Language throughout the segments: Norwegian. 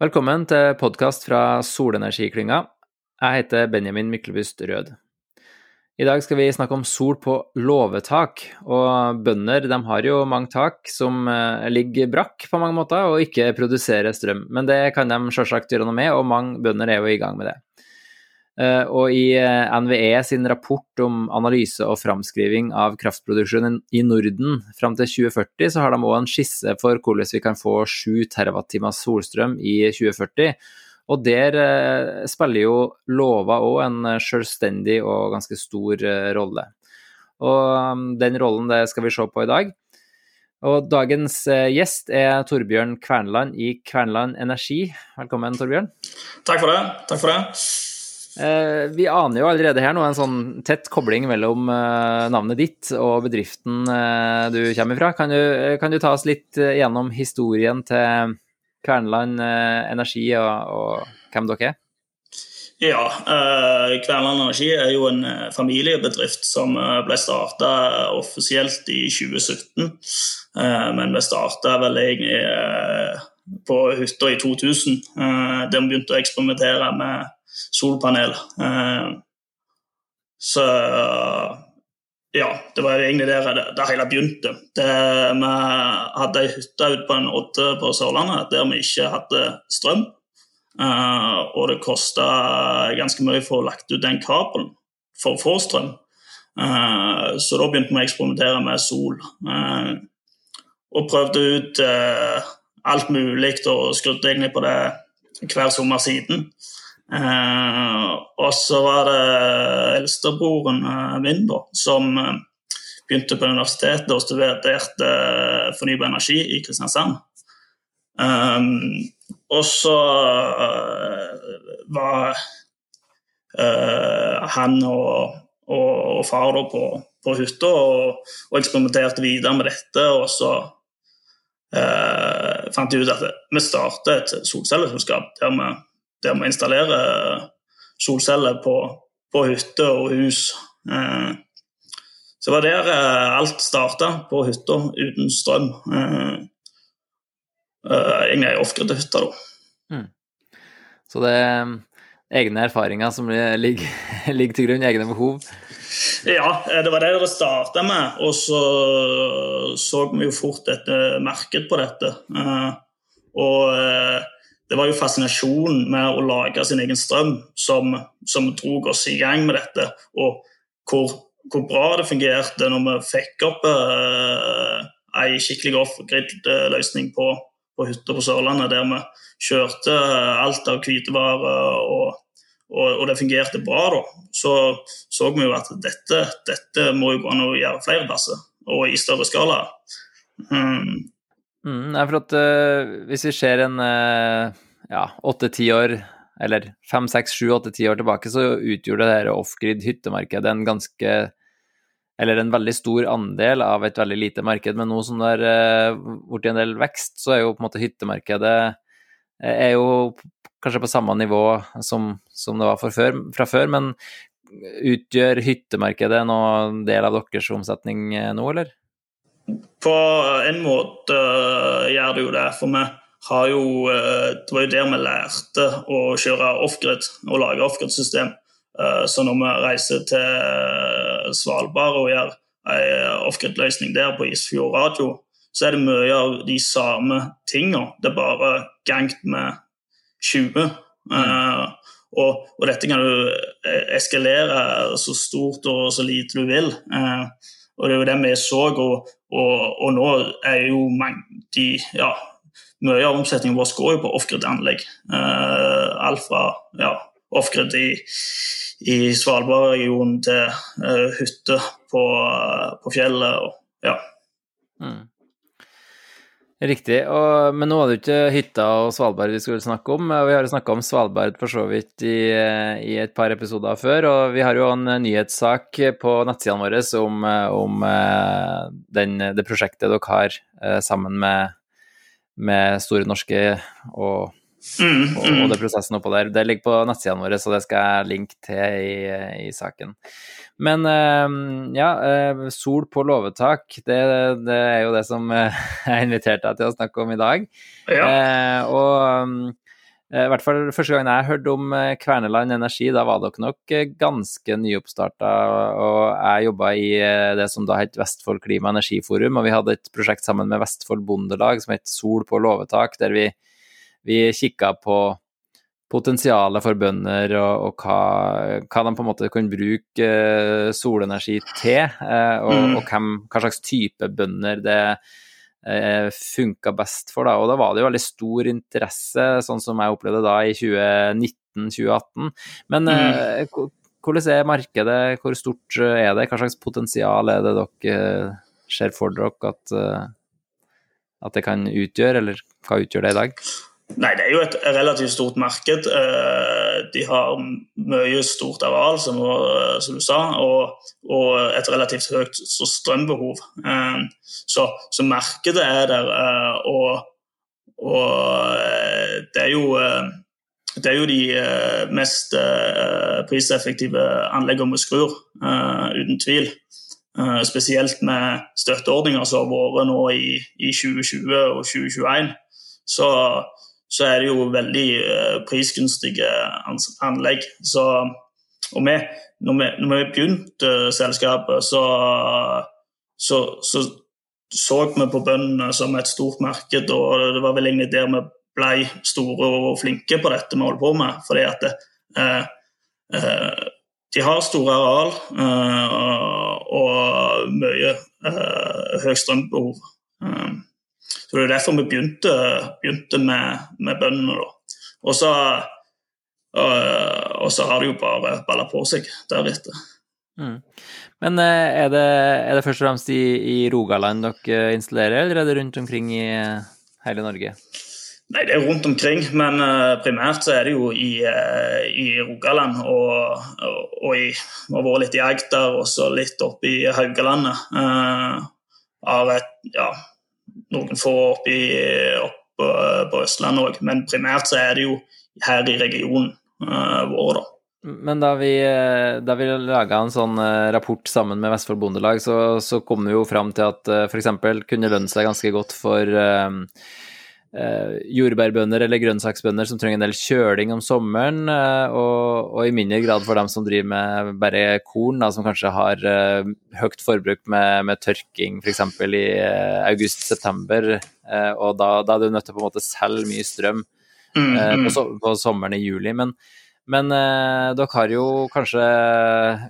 Velkommen til podkast fra Solenergiklynga. Jeg heter Benjamin Myklebust Rød. I dag skal vi snakke om sol på låvetak. Og bønder de har jo mange tak som eh, ligger brakk på mange måter og ikke produserer strøm. Men det kan de selvsagt gjøre noe med, og mange bønder er jo i gang med det. Eh, og i eh, NVE sin rapport om analyse og framskriving av kraftproduksjonen i Norden fram til 2040, så har de òg en skisse for hvordan vi kan få 7 TWh solstrøm i 2040. Og der eh, spiller jo lova òg en selvstendig og ganske stor rolle. Og um, den rollen det skal vi se på i dag. Og dagens gjest er Torbjørn Kvernland i Kvernland Energi. Velkommen, Torbjørn. Takk for det. Takk for det. Eh, vi aner jo allerede her nå en sånn tett kobling mellom eh, navnet ditt og bedriften eh, du kommer fra. Kan du, kan du ta oss litt gjennom historien til Kverneland Energi og, og hvem dere er? Ja, Kverneland Energi er jo en familiebedrift som ble starta offisielt i 2017. Eh, men vi starta vel egentlig på hytta i 2000, der vi begynte å eksperimentere med solpanel. Eh, så ja, det var egentlig der det, det hele begynte. Det, vi hadde ei hytte ute på en odde på Sørlandet der vi ikke hadde strøm. Uh, og det kosta ganske mye for å få lagt ut den kabelen for å få strøm. Uh, så da begynte vi å eksperimentere med sol. Uh, og prøvde ut alt mulig og skrudde egentlig på det hver sommer siden. Eh, og så var det eldstebroren eh, min da, som eh, begynte på universitetet og studerte fornybar energi i Kristiansand. Um, og så var uh, han og, og, og far da på, på hytta og, og, eksperimenterte videre med dette. Og så uh, fant de ut at vi startet et solcelleselskap der vi der vi installerer solceller på, på hytte og hus. Eh, så det var der eh, alt starta, på hytta uten strøm. Eh, egentlig ei off-grid-hytte, da. Mm. Så det er egne erfaringer som ligger, ligger til grunn, egne behov? Ja, det var det det starta med. Og så så vi jo fort et marked på dette. Og det var jo fascinasjonen med å lage sin egen strøm som, som drog oss i gang med dette. Og hvor, hvor bra det fungerte når vi fikk opp eh, ei skikkelig off-grid-løsning på, på hytta på Sørlandet, der vi kjørte alt av hvitevarer, og, og, og, det fungerte bra. da. Så så vi jo at dette, dette må jo gå an å gjøre flere plasser, og i større skala. Um, Mm, nei, for at uh, hvis vi ser en uh, ja, åtte-ti år, eller fem, seks, sju, åtte-ti år tilbake, så utgjorde det her off-grid hyttemarkedet en ganske eller en veldig stor andel av et veldig lite marked. Men nå som det har uh, blitt en del vekst, så er jo på en måte hyttemarkedet er jo kanskje på samme nivå som, som det var før, fra før. Men utgjør hyttemarkedet noen del av deres omsetning nå, eller? På en måte uh, gjør det jo det. For vi har jo uh, Det var jo der vi lærte å kjøre off-grid og lage off-grid-system. Uh, så når vi reiser til Svalbard og gjør en off-grid-løsning der på Isfjord radio, så er det mye av de samme tingene. Det er bare gangt med 20. Mm. Og, og, dette kan du eskalere så stort og så lite du vil. Uh, og det er jo det vi så, og, og, og nå er jo mange, ja, mye av omsetningen vår går jo på off-grid-anlegg. Uh, alt fra ja, off-grid i, i Svalbard-regionen til uh, hytter på, uh, på, fjellet. Og, ja. Mm. Riktig. Og, men nå var det jo ikke hytta og Svalbard vi skulle snakke om. Vi har jo snakka om Svalbard for så vidt i, i, et par episoder før. Og vi har jo en nyhetssak på nettsidene våre om, om eh, den, det prosjektet dere har eh, sammen med, med Store Norske og Mm, og, og det prosessen oppå der. Det ligger på nettsidene våre, så det skal jeg linke til i, i saken. Men uh, ja, uh, sol på låvetak, det, det, er jo det som uh, jeg inviterte deg til å snakke om i dag. Ja. og um, I hvert fall første gang jeg hørte om Kverneland Energi, da var dere nok ganske nyoppstarta. Og jeg jobba i det som da het Vestfold klima- og energiforum, og vi hadde et prosjekt sammen med Vestfold Bondelag som het Sol på låvetak, der vi, vi kikka på potensialet for bønder, og, og hva, hva, de på en måte kan bruke uh, solenergi til, uh, og, mm. og hvem, hva slags type bønder det uh, funka best for. Da. Og da var det jo veldig stor interesse, sånn som jeg opplevde da i 2019-2018. Men mm. hvordan er markedet, hvor stort er det, hva slags potensial er det dere ser for dere at, at det kan utgjøre, eller hva utgjør det i dag? Nei, det er jo et relativt stort marked. Eh, de har mye stort areal, som, du sa, og, et relativt høyt strømbehov. Eh, så, så markedet er der, eh, og, og det er jo det er jo de mest priseffektive anleggene vi skrur, uten tvil. Spesielt med støtteordninger som har vært nå i 2020 og 2021. Så så er det jo veldig uh, prisgunstige anlegg. Så, og vi, når, vi, når vi begynte selskapet, så, så, så, så vi på bøndene som et stort marked, og det var vel egentlig der vi ble store og flinke på dette vi holder på med. fordi at det, uh, de har store areal og mye høyt strømbehov. Så Det er derfor vi begynte, begynte med, med bøndene. Og så, og, så har det jo bare balla på seg deretter. Mm. Men eh, er det, er det, først og fremst i, i, Rogaland dere installerer, eller er det rundt omkring i hele Norge? Nei, det er rundt omkring, men primært så er det jo i, i Rogaland og, og, i, Vi har vært litt i Agder og så litt oppe i Haugalandet. Uh, av et, ja, noen få opp, i, opp uh, på Østlandet òg, men primært så er det jo her i regionen uh, vår, da. Men da vi, eh, da vi laga en sånn rapport sammen med Vestfold Bondelag, så, så kom vi jo fram til at f.eks. kunne lønne seg ganske godt for eh, jordbærbønder eller grønnsaksbønder som trenger en del kjøling om sommeren, eh, og, og, i mindre grad for dem som driver med bare korn, da, som kanskje har eh, høyt forbruk med, med tørking f.eks. i eh, august-september, eh, og da, da, er du nødt til å på en måte selge mye strøm mm, eh, mm. på, på, sommeren i juli. men men dere har jo kanskje,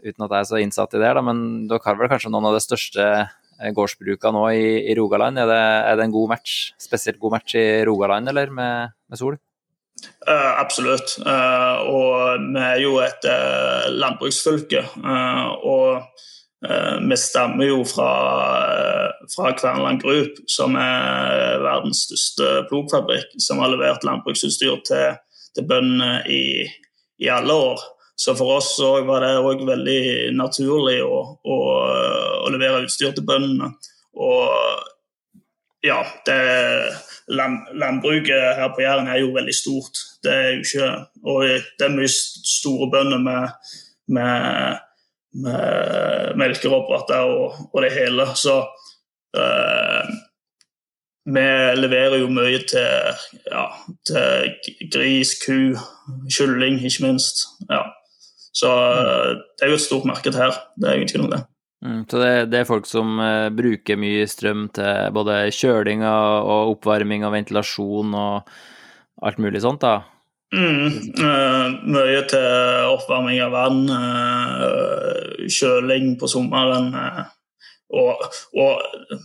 uten at jeg er så innsatt i det, da, men dere har vel kanskje noen av de største Eh, gårdsbruka nå i, i Rogaland. Er det, er det, en god match, spesielt god match i Rogaland, eller med, med Sol? Uh, absolutt. Uh, og vi er jo et uh, landbruksfylke. og vi stammer jo fra, fra Kverneland Group, som er verdens største plogfabrikk, som har levert landbruksutstyr til, til bøndene i, i alle år. Så for oss var det òg veldig naturlig å, å, å, levere utstyr til bøndene. Og ja, det, landbruket her på Jæren er jo veldig stort. Det er jo ikke Og det er mye store bønder med, med, med melkeroboter og, og, det hele. Så uh, vi leverer jo mye til, ja, til gris, ku, kylling, ikke minst. Ja. Så eh, det er jo et stort marked her, det er ingen tvil om det. Mm, så det, det, er folk som uh, bruker mye strøm til både kjøling og, og, oppvarming og ventilasjon og alt mulig sånt, da? Mm, uh, mye til oppvarming av vann, uh, kjøling på sommeren og, og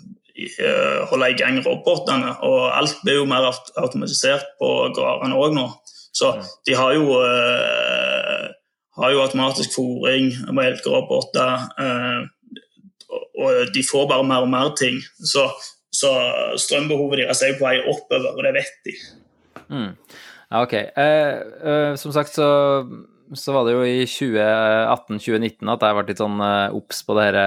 holde i gang robotene. Og alt blir jo mer automatisert på gårdene òg nå. Så de har jo har jo automatisk fòring, melkeroboter. Eh, og de får bare mer og mer ting. Så, så strømbehovet deres er på vei oppover, og det vet de. Mm. Ja, ok. Eh, eh, som sagt så, så, var det jo i 2018-2019 at jeg ble litt sånn eh, obs på det her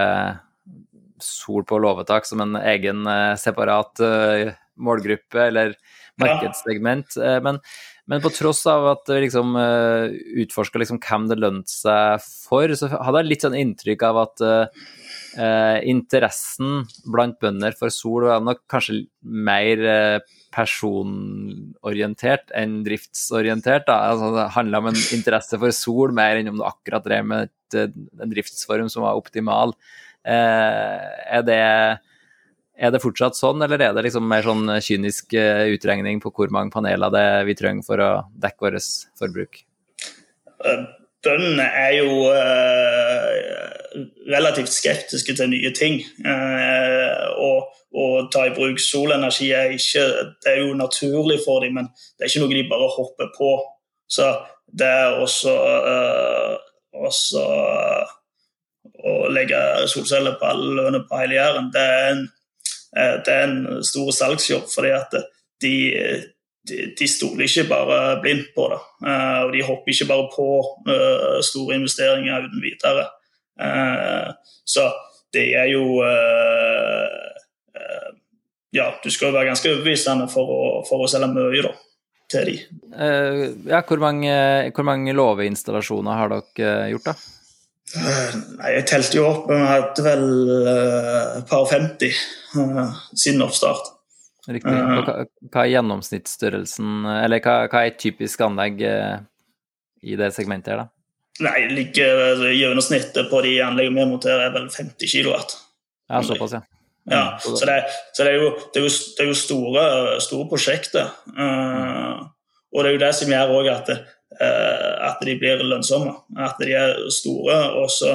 sol på låvetak som en egen eh, separat eh, målgruppe eller markedssegment. Ja. men men på tross av at vi liksom uh, eh, utforska liksom hvem det lønte seg for, så hadde jeg litt sånn inntrykk av at uh, eh, interessen blant bønder for sol var nok kanskje mer uh, personorientert enn driftsorientert. Da. Altså, det handla om en interesse for sol mer enn om du akkurat drev med et, eh, en driftsform som var optimal. Eh, er, det, er det fortsatt sånn, eller er det liksom mer sånn kynisk eh, utregning på hvor mange paneler det vi trenger for å dekke vårt forbruk? Bøndene er jo relativt skeptiske til nye ting. Å ta i bruk solenergi er, ikke, det er jo naturlig for dem, men det er ikke noe de bare hopper på. Så det er også, også å legge solceller på alle lønner på hele Jæren. Det, uh, det, er en stor salgsjobb, fordi at de, de, de stoler ikke bare blindt på det. og de hopper ikke bare på store investeringer uten videre. så det er jo ja, du skal være ganske overbevisende for å, for å selge mye da, til de. Ja, hvor mange, hvor mange låveinstallasjoner har dere gjort, da? Uh, nei, Jeg telte jo opp, vi hadde vel et par og 50 siden oppstart. Riktig. Hva, hva, er gjennomsnittsstørrelsen, eller hva, hva er et typisk anlegg i det segmentet her, da? Nei, like, Gjennomsnittet på de anleggene vi monterer, er vel 50 kW. Ja, såpass, ja. Ja, så det, så det, er, jo, det er jo, det er jo store, store, prosjekter. Uh, og det er jo det som gjør òg at, uh, at, de blir lønnsomme. At de er store, og så,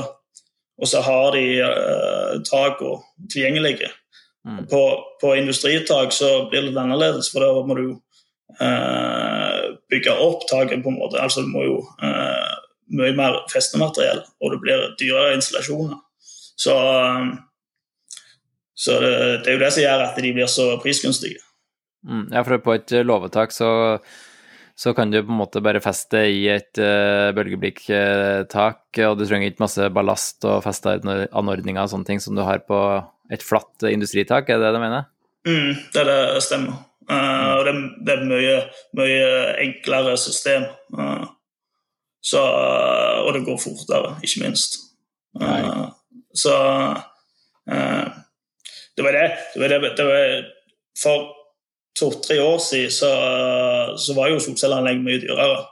og så har de uh, og tilgjengelige. Mm. På, på, industritak så blir det annerledes, for da må du bygge opp taket på en måte. Altså du må jo mye mer festemateriell, og det blir dyrere installasjoner. Så så det, det, er jo det som gjør at de blir så prisgunstige. Mm, ja, for på et låvetak så, så, kan du på en måte bare feste i et uh, bølgeblikktak, og du trenger ikke masse ballast og festeanordninger og sånne ting som du har på et flatt industritak, er det det du mener? Mm, det, det stemmer. Uh, og det, det, er mye, mye enklere system. Uh, så, og det går fortere, ikke minst. Uh, så det var det. det, var det, det var for to-tre år siden så, så, var jo solcelleanlegg mye dyrere.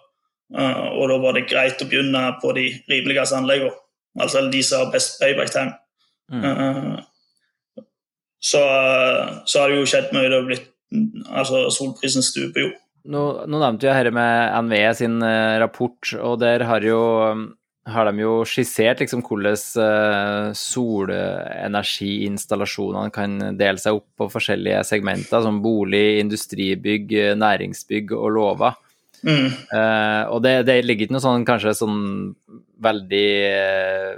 Uh, og da var det greit å begynne på de rimeligste anleggene. Altså de som har best payback time. Mm. Uh, så, så, har det jo skjedd mye. Det har blitt, altså Solprisen stuper jo. Nå, nå nevnte jeg dette med NVE sin rapport, og der har jo har de jo skissert liksom hvordan uh, solenergiinstallasjonene kan dele seg opp på forskjellige segmenter, som bolig, industribygg, næringsbygg og låver. Mm. Uh, og det, det, ligger ikke noe sånn kanskje sånn veldig uh,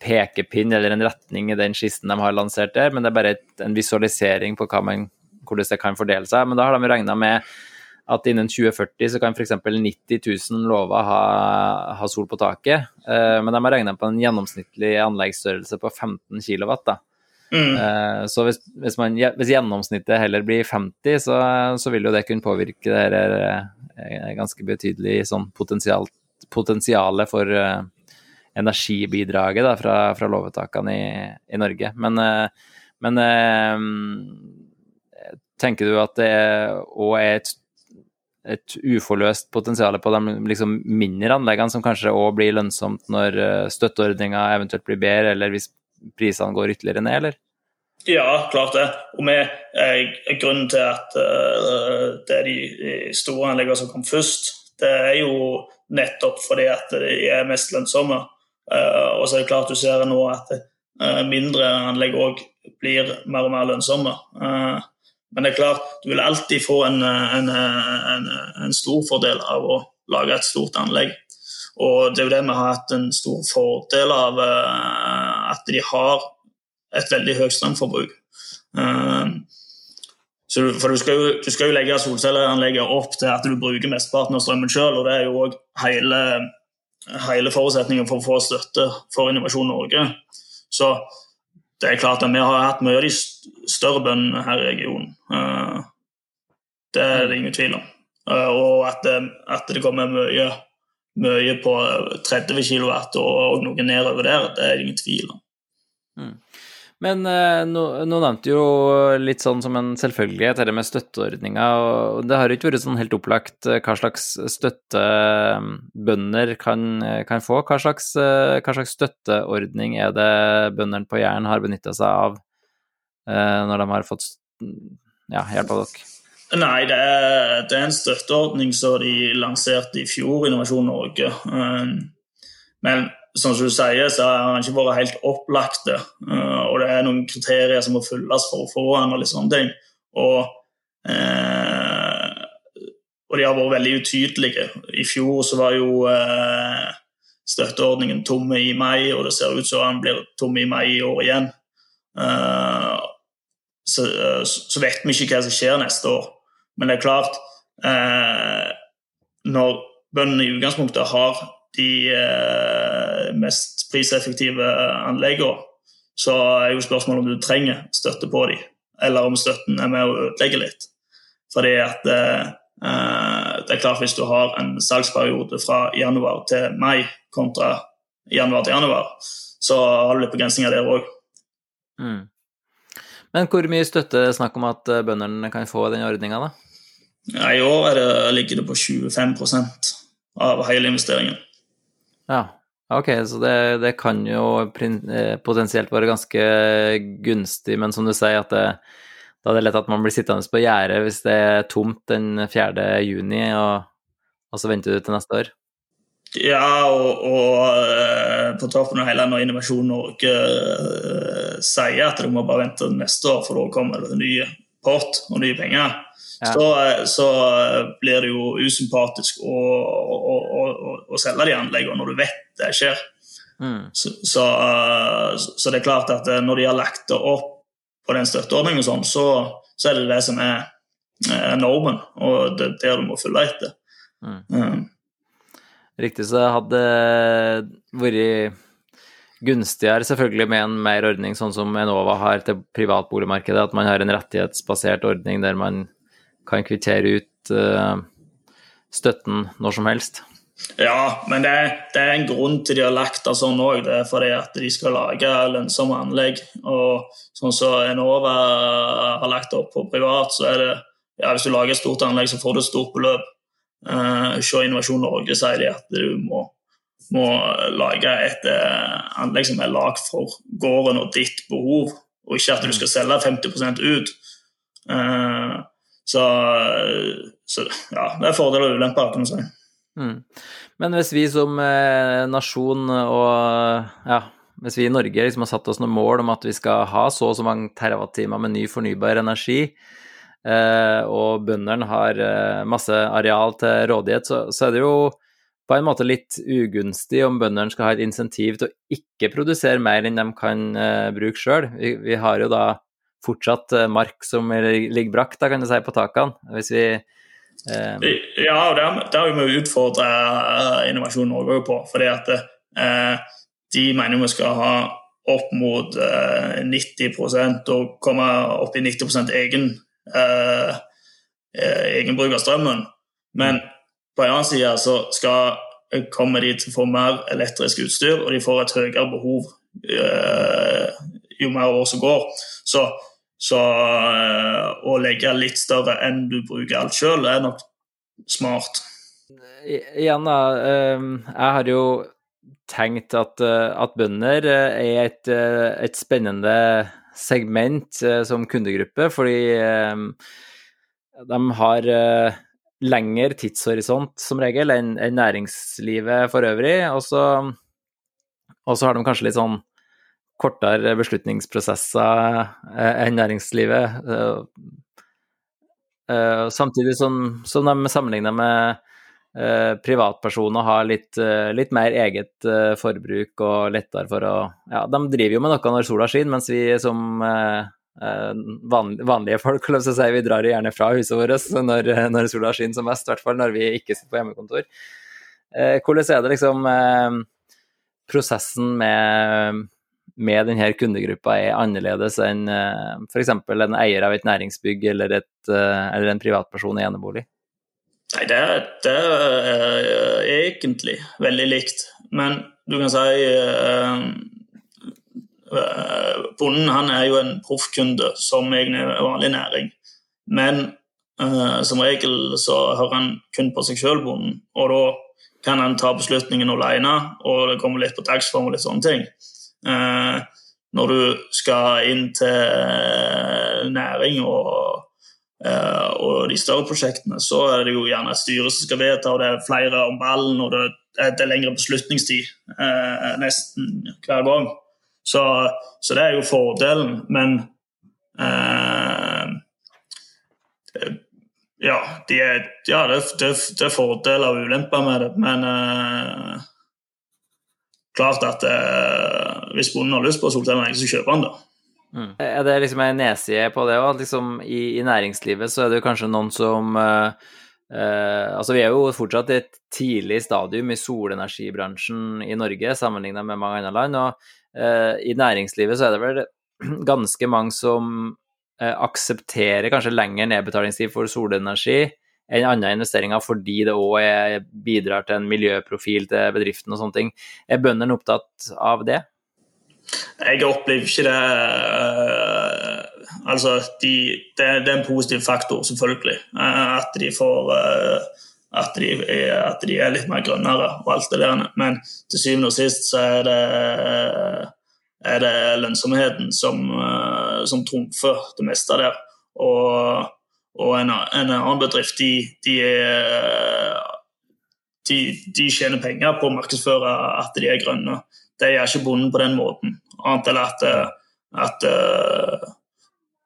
pekepinn eller en retning i den skissen de har lansert der, men det er bare et, en visualisering på man, hvordan det kan fordele seg. Men da har de regna med at innen 2040 så kan f.eks. 90 000 låver ha, ha, sol på taket. Eh, men de har regna på en gjennomsnittlig anleggsstørrelse på 15 kW. Mm. Eh, så hvis, hvis, man, hvis, gjennomsnittet heller blir 50, så, så, vil jo det kunne påvirke det her eh, ganske betydelig sånn potensial, potensialet for uh, energibidraget da, fra, fra låvetakene i, i, Norge. Men, uh, men tenker du at det òg er et et uforløst potensial på de liksom mindre anleggene, som kanskje òg blir lønnsomt når eh, støtteordninga eventuelt blir bedre, eller hvis prisene går ytterligere ned, eller? Ja, klart det. Og med, eh, grunnen til at eh, det er de, store anleggene som kom først, det er jo nettopp fordi at de er mest lønnsomme. Eh, og så er det klart du ser nå at uh, mindre anlegg òg blir mer og mer lønnsomme. Uh, men det er klart, du vil alltid få en, en, en, en stor fordel av å lage et stort anlegg. Og det er jo det vi har hatt en stor fordel av, eh, at de har et veldig høyt strømforbruk. Eh, så, for du skal, jo, du skal jo legge solcelleanlegget opp til at du bruker mesteparten av strømmen sjøl, og det er jo òg hele, hele forutsetningen for å få støtte for Innovasjon Norge. Så det er klart at vi har hatt mye av de større bøndene her i regionen. Eh, det er det ingen tvil om. Eh, og at det, at det kommer mye, mye, på 30 kW og noe nedover der, det er det ingen tvil om. Mm. Men eh, nå, nå nevnte jo litt sånn som en selvfølgelighet dette med støtteordninger, og det har jo ikke vært sånn helt opplagt eh, hva slags støtte eh, bønder kan, kan få. Hva slags, hva slags, støtteordning er det bøndene på Jæren har benytta seg av når de har fått ja, hjelp av dere? Nei, det er, det er, en støtteordning som de lanserte i fjor, Innovasjon Norge. Men som du sier, så har han ikke vært helt opplagte. Uh, og det er noen kriterier som må fylles for å få han og litt sånne ting. Og, uh, og, de har vært veldig utydelige. I fjor så var jo uh, støtteordningen tomme i mai, og det ser ut som han blir tom i mai i år igjen. Så, så, vet vi ikke hva som skjer neste år. Men det er klart Når bøndene i utgangspunktet har de mest priseffektive anleggene, så er jo spørsmålet om du trenger støtte på dem, eller om støtten er med å ødelegge litt. Fordi at eh, eh, det er klart Hvis du har en salgsperiode fra januar til mai kontra januar til januar, så har du litt begrensninger der òg. Mm. Men hvor mye støtte er snakk om at eh, bøndene kan få i den ordninga, da? Ja, I år det, ligger det på 25% av hele investeringen. Ja, Ok, så det, det, kan jo eh, potensielt være ganske gunstig, men som du sier, at det, da er det lett at man blir sittende på gjerdet hvis det er tomt den 4. juni, og, og så venter du til neste år. Ja, og, og uh, på toppen av hele når Innovasjon Norge uh, sier at du må bare vente neste år, for da kommer det nye pott og nye penger, ja. så, så, blir det jo usympatisk å, å, å, å selge de anleggene når du vet det skjer. Mm. Så, så, så, det er klart at eh, når de har lagt det opp på den støtteordningen, sånn, så, så, er det det som er normen, og det er der du må følge etter. Mm. Um, Riktig, så det hadde vært gunstigere selvfølgelig med en mer ordning sånn som Enova har til privatboligmarkedet, at man har en rettighetsbasert ordning der man kan kvittere ut uh, støtten når som helst. Ja, men det, det, er en grunn til de har lagt det sånn òg. Det er fordi at de skal lage lønnsomme anlegg. Og sånn som Enova har lagt opp på privat, så er det ja, hvis du lager et stort anlegg, så får du et stort beløp. Uh, Se Innovasjon Norge sier de at du må, må lage et uh, anlegg som er lagd for gården og ditt behov, og ikke at du skal selge 50% ut. Uh, så, så, ja, det er fordeler og ulemper, kan du si. Mm. Men hvis vi som eh, nasjon og ja, hvis vi i Norge liksom har satt oss noen mål om at vi skal ha så og så mange terawattimer med ny fornybar energi, eh, og bøndene har eh, masse areal til rådighet, så, så, er det jo på en måte litt ugunstig om bøndene skal ha et insentiv til å ikke produsere mer enn de kan uh, bruke sjøl. Vi, vi, har jo da fortsatt uh, mark som ligger brakk, da kan du si, på takene. Hvis vi uh, ja, og det har vi utfordre Innovasjon Norge på. fordi at de mener vi skal ha opp mot eh, 90% og komme opp i 90% egen, eh, av strømmen. Men på en annen side så skal, kommer de til å få mer elektrisk utstyr, og de får et høyere behov eh, jo mer år som går. Så så eh, å legge litt større enn du bruker alt sjøl, er nok smart. Igjen, da. Jeg har jo tenkt at, eh, at bønder eh, er et, et, spennende segment som kundegruppe, fordi de har lengre tidshorisont som regel enn næringslivet for øvrig. Og så, og så har de kanskje litt sånn kortere beslutningsprosesser eh, enn næringslivet. Eh, eh, samtidig som, som de sammenligner med privatpersoner har litt, litt, mer eget forbruk og lettere for å Ja, de driver jo med noe når sola skinner, mens vi som vanlige folk si, vi drar gjerne fra huset vårt når, når sola skinner som mest, i hvert fall når vi ikke sitter på hjemmekontor. Hvordan er det liksom prosessen med med denne kundegruppa er annerledes enn eh, f.eks. en eier av et næringsbygg eller, et, eller en privatperson i enebolig? Nei, det, det, er egentlig veldig likt. Men du kan si Bonden han er jo en proffkunde som egentlig er vanlig næring. Men uh, som regel så hører han kun på seg sjøl, bonden. Og da kan han ta beslutningen alene, og det kommer litt på dagsform og litt sånne ting. Uh, når du skal inn til næring og, uh, og, de større prosjektene, så er det jo gjerne et styre som skal vedta, og det er flere om ballen, og det er lengre beslutningstid nesten hver gang. Så, så, det er jo fordelen, men ja, de er, ja det, det, det, er fordeler og ulemper med det, men uh, klart at uh, hvis bonden har lyst på solcelleanlegg, så kjøper han det. Mm. Er det liksom en nedside på det òg? Liksom, i, i, næringslivet så er det jo kanskje noen som uh, altså Vi er jo fortsatt i et tidlig stadium i solenergibransjen i Norge sammenlignet med mange andre land. og I næringslivet så er det vel ganske mange som uh, aksepterer kanskje lengre nedbetalingstid for solenergi enn andre investeringer fordi det òg bidrar til en miljøprofil til bedriften og sånne ting. Er bøndene opptatt av det? Jeg opplever ikke det Altså, de, det, det, er en positiv faktor, selvfølgelig. Eh, at de får at de, at de, er litt mer grønnere og alt det der. Men til syvende og sist så er det er det lønnsomheten som, eh, som trumfer det meste der. Og, og en, en, annen bedrift, de, de, de, de, tjener penger på å markedsføre at de er grønne. Det gjør ikke bonden på den måten, annet enn at, at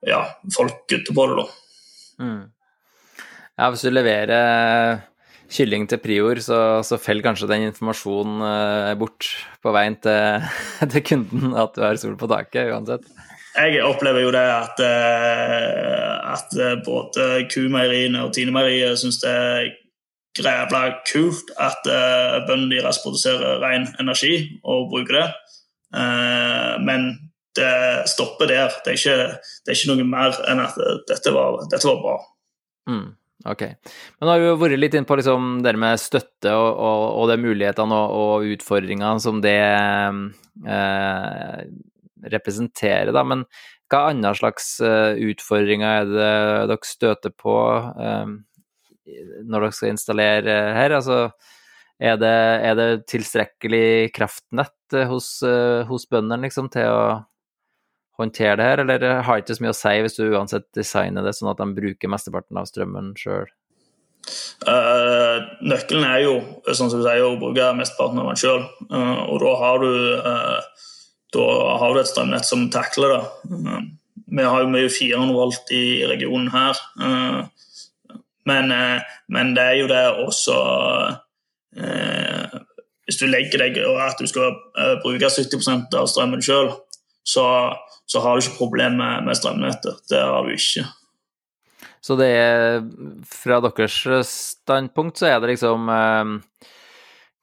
ja, folk gutter på det, da. Mm. Ja, hvis du leverer kylling til prior, så, så faller kanskje den informasjonen uh, bort på veien til, til, kunden at du har sol på taket, uansett. Jeg opplever jo det at, uh, at eh, både kumeieriene og Tine-meieriet syns det er grævla kult at bøndene deres produserer ren energi og bruker det. men det stopper der. Det er, ikke, det er ikke noe mer enn at dette var, dette var bra. Mm. Ok. Men nå har vi jo vært litt inn på liksom det med støtte og, og, og de mulighetene og, og, utfordringene som det eh, representerer, da. Men hva andre slags uh, utfordringer er det dere støter på eh, når dere skal installere her? Altså, er det, er det tilstrekkelig kraftnett hos, uh, hos bøndene liksom, til å håndtere det her, eller har det ikke så mye å si hvis du uansett designer det sånn at de bruker mesteparten av strømmen sjøl? Uh, eh, nøkkelen er jo sånn som du sier, å bruke mesteparten av den sjøl. Uh, eh, og da har, du, uh, da har du et strømnett som takler det. vi har jo mye 400 volt i regionen her. Men, men, det er jo det også Hvis du legger deg og at du skal bruke 70% av strømmen sjøl, så så har du ikke problemer med, strømnettet. Det har du ikke. Så det er Fra deres standpunkt så er det liksom eh,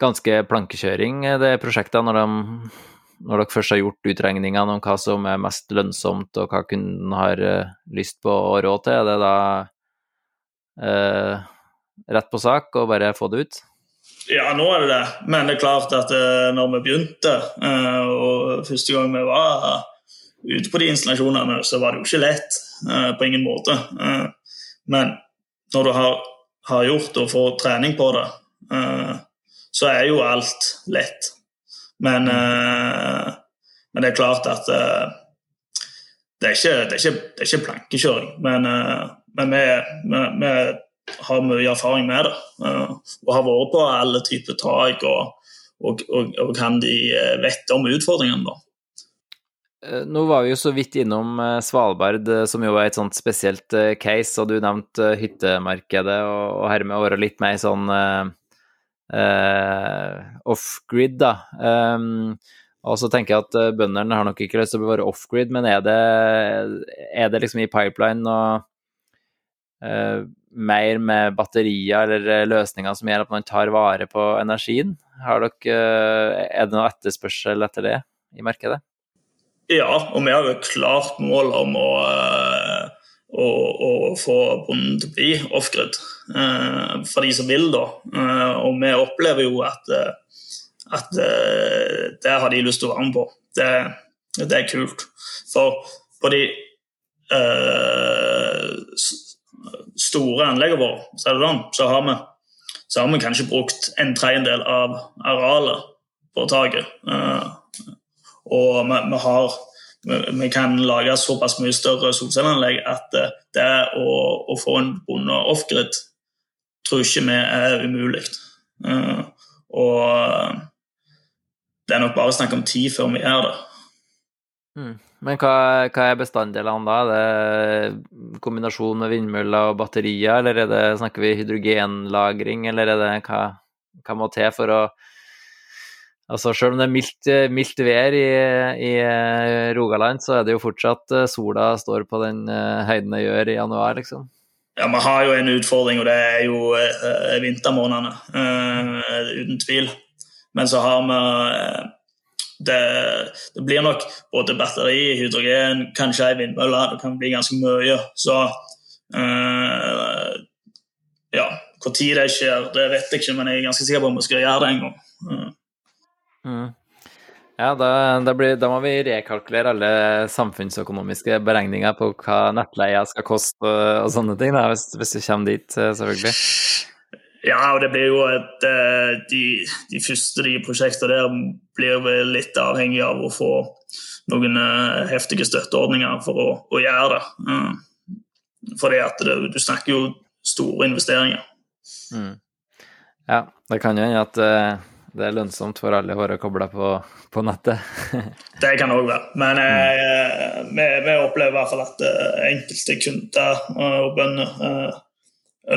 ganske plankekjøring, det prosjektet, når, de, når dere først har gjort utregningene om hva som er mest lønnsomt, og hva kunden har eh, lyst på og råd til. Er det da eh, rett på sak og bare få det ut? Ja, nå er det det. Men det er klart at eh, når vi begynte, eh, og første gang vi var ute på de installasjonene så var det jo ikke lett. Uh, på ingen måte. Uh, men når du har, har, gjort og får trening på det, uh, så er jo alt lett. Men, men det er klart at det er, ikke, det, er ikke, det er ikke, plankekjøring. Men, men vi, vi, vi, har mye erfaring med det. og har vært på alle typer tak og, og, og, og kan de vet om utfordringene. da. Eh, nå var vi jo så vidt innom eh, Svalbard, eh, som jo er et sånt spesielt case, og du nevnte hyttemarkedet, og, hermed året litt mer sånn uh, off-grid, da. Um, og så tenker jeg at bøndene har nok ikke lyst til å være off-grid, men er det, er det, liksom i pipeline og uh, mer med batterier eller løsninger som gjør at man tar vare på energien? Dere, er det noe etterspørsel etter det i markedet? Ja, og vi har et klart mål om å, eh, å, å få bonden til å bli off-grid, eh, for de som vil, da. Eh, og vi opplever jo at, at det har de lyst til å være med på. Det, det er kult. For på de uh, store anleggene våre, så, sånn, så, har vi, så har vi kanskje brukt en tredjedel av arealet på taket. Uh, og vi, vi har vi kan lage såpass mye større solcelleanlegg at det å, å få en bonde off-grid tror ikke vi er umulig. Uh, og det er nok bare snakk om tid før vi gjør det. Mm. Men hva, hva, er bestanddelene da? Er det kombinasjon med vindmøller og batterier, eller er det, snakker vi hydrogenlagring, eller er det hva, hva må til for å Altså Selv om det er mildt, mildt vær i, i, Rogaland, så er det jo fortsatt eh, sola står på den eh, høyden det gjør i januar, liksom. Ja, Vi har jo en utfordring, og det er jo uh, vintermånedene. Uh, uten tvil. Men så har vi uh, det, det, blir nok både batteri, hydrogen, kanskje ei vindmølle. Det kan bli ganske mye. Så ja, Når det skjer, det vet jeg ikke, men jeg er ganske sikker på om vi skal gjøre det en gang. Mm. Ja, da, da, blir, da, må vi rekalkulere alle samfunnsøkonomiske beregninger på hva nettleia skal koste og, og sånne ting, da, hvis, hvis du kommer dit, eh, selvfølgelig. Ja, og det blir jo et eh, De, de første de prosjektene der blir vel litt avhengig av å få noen eh, heftige støtteordninger for å, å gjøre det. Fordi at det, du snakker jo store investeringer. Mm. Ja, det kan jo hende at det er lønnsomt for alle å være kobla på, på, nettet. det kan det òg være. Men eh, vi, vi, opplever i hvert fall at eh, enkelte kunder eh, og bønder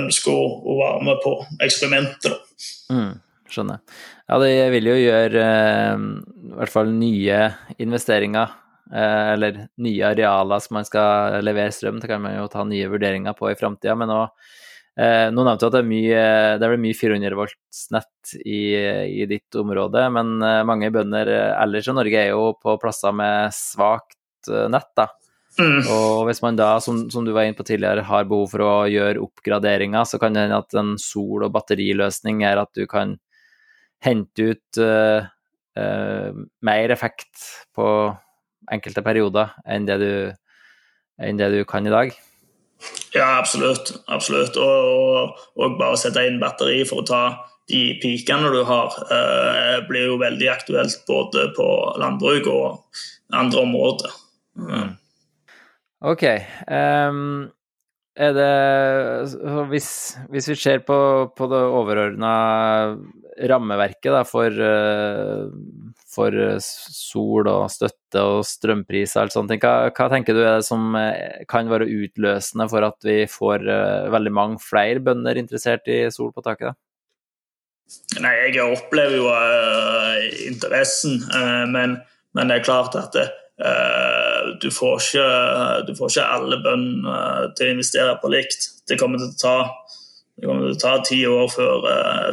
ønsker å, å, være med på eksperimentet. Mm, skjønner. Ja, det vil jo gjøre eh, i hvert fall nye investeringer. Eller nye arealer som man skal levere strøm til, kan man jo ta nye vurderinger på i framtida. Men òg Eh, nå nevnte du at det er mye, det er mye 400 volts nett i, i, ditt område, men eh, mange bønder ellers i Norge er jo på plasser med svakt eh, nett. da. Mm. Og hvis man da, som, som, du var inne på tidligere, har behov for å gjøre oppgraderinger, så kan det hende at en sol- og batteriløsning er at du kan hente ut uh, uh, mer effekt på enkelte perioder enn det du, enn det du kan i dag. Ja, absolutt. absolutt. Og, og, bare sette inn batteri for å ta de pikene du har, eh, blir jo veldig aktuelt både på landbruk og andre områder. Mm. OK. Um, er det hvis, hvis, vi ser på, på det overordna rammeverket da, for, uh, for eh, sol og støtte og strømpris og alt sånt. Hva, hva, tenker du er det som eh, kan være utløsende for at vi får uh, veldig mange flere bønder interessert i sol på taket? Nei, jeg opplever jo uh, interessen, uh, men, men, det er klart at det, du, får ikke, du, får ikke, alle bønder til å investere på likt. Det kommer til å ta, til å ta ti år før,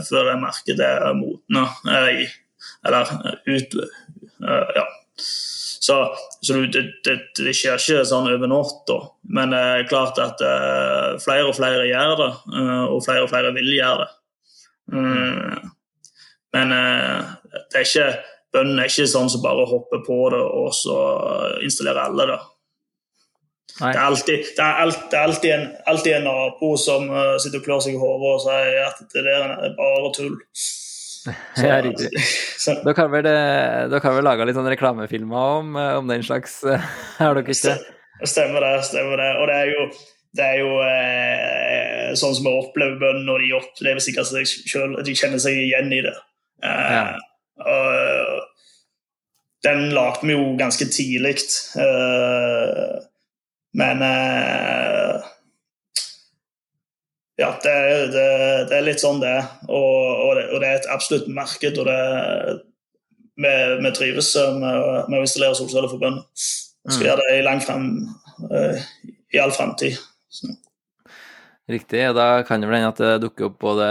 før det markedet er modna eller ut Ja. Så, så det, det, det, skjer ikke sånn over natta. Men det er klart at uh, flere og flere gjør det, uh, og flere og flere vil gjøre det. Uh, men det er ikke bøndene er ikke sånn som bare hopper på det og så installerer alle det. Det er, alltid, det, er alltid, det er alltid, en, alltid en nabo som sitter og klør seg i hodet og sier at det der er bare tull. Så, ja, riktig. Da kan vel, dere kan vel lage litt sånn reklamefilmer om, eh, om den slags, eh, har dere ikke? Stemmer det. stemmer det. Og det er jo, det er jo eh, sånn som vi opplever bøndene når de opplever sikkert seg selv, de kjenner seg igjen i det. Eh, ja. og, den lagde vi jo ganske tidlig. Eh, men eh, ja, det, det, det, er litt sånn det er. Og, og, det, og det er et absolutt marked. og det, vi, vi trives med, med, å installere solceller for bønder. Vi skal mm. gjøre det i lang frem, uh, i all framtid. Riktig. Da kan det vel hende at det dukker opp både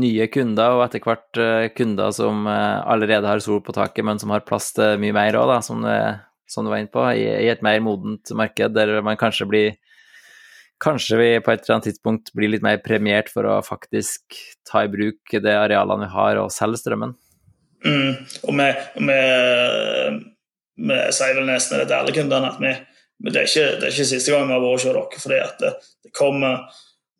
nye kunder og etter hvert eh, kunder som eh, allerede har sol på taket, men som har plass til mye mer òg, som, som, du var inne på, i, i et mer modent marked der man kanskje blir kanskje vi på et eller annet tidspunkt blir litt mer premiert for å faktisk ta i bruk de arealene vi har, og selge strømmen. Mm, og vi, med, vi sier vel nesten det til alle kundene at vi, det, er ikke, det er ikke siste gang vi har vært hos dere. fordi at det, det kommer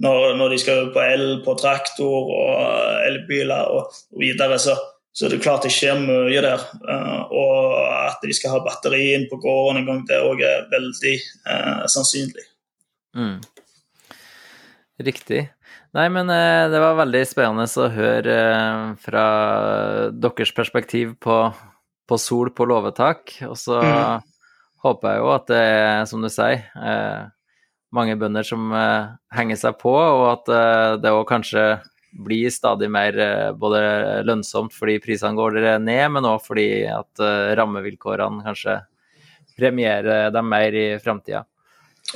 når, når, de skal på el på traktor og elbiler og, og videre, så, så det er klart det skjer mye der. Uh, og at de skal ha batteri inn på gården en gang, det er òg veldig uh, sannsynlig. Mm. Riktig. Nei, men uh, det var veldig spennende å høre fra deres perspektiv på, på sol på låvetak. Og så mm. håper jeg jo at det er, som du sier, mange bønder som henger seg på, og at det òg kanskje blir stadig mer eh, både lønnsomt fordi prisene går ned, men òg fordi at eh, rammevilkårene kanskje premierer dem mer i framtida.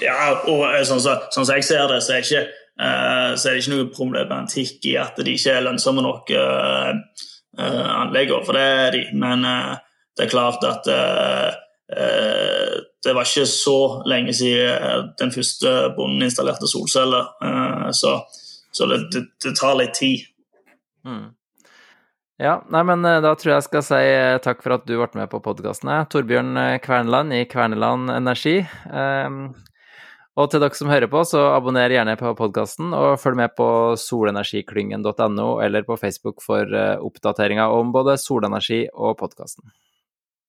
Ja, og eh, sånn som så, sånn så jeg ser det, så er, ikke, så er det ikke noe problematikk i at de ikke er lønnsomme nok, uh, uh, anleggene, for det er de. Men det er klart at det var ikke så lenge siden den første bonden installerte solceller. så så det, det, det tar litt tid. Mm. Ja, nei, men eh, da tror jeg jeg skal si eh, takk for at du ble med på podkasten. Torbjørn eh, Kverneland i Kverneland Energi. Og til dere som hører på, så abonner gjerne på podkasten, og følg med på solenergiklyngen.no eller på Facebook for oppdateringer om både solenergi og podkasten.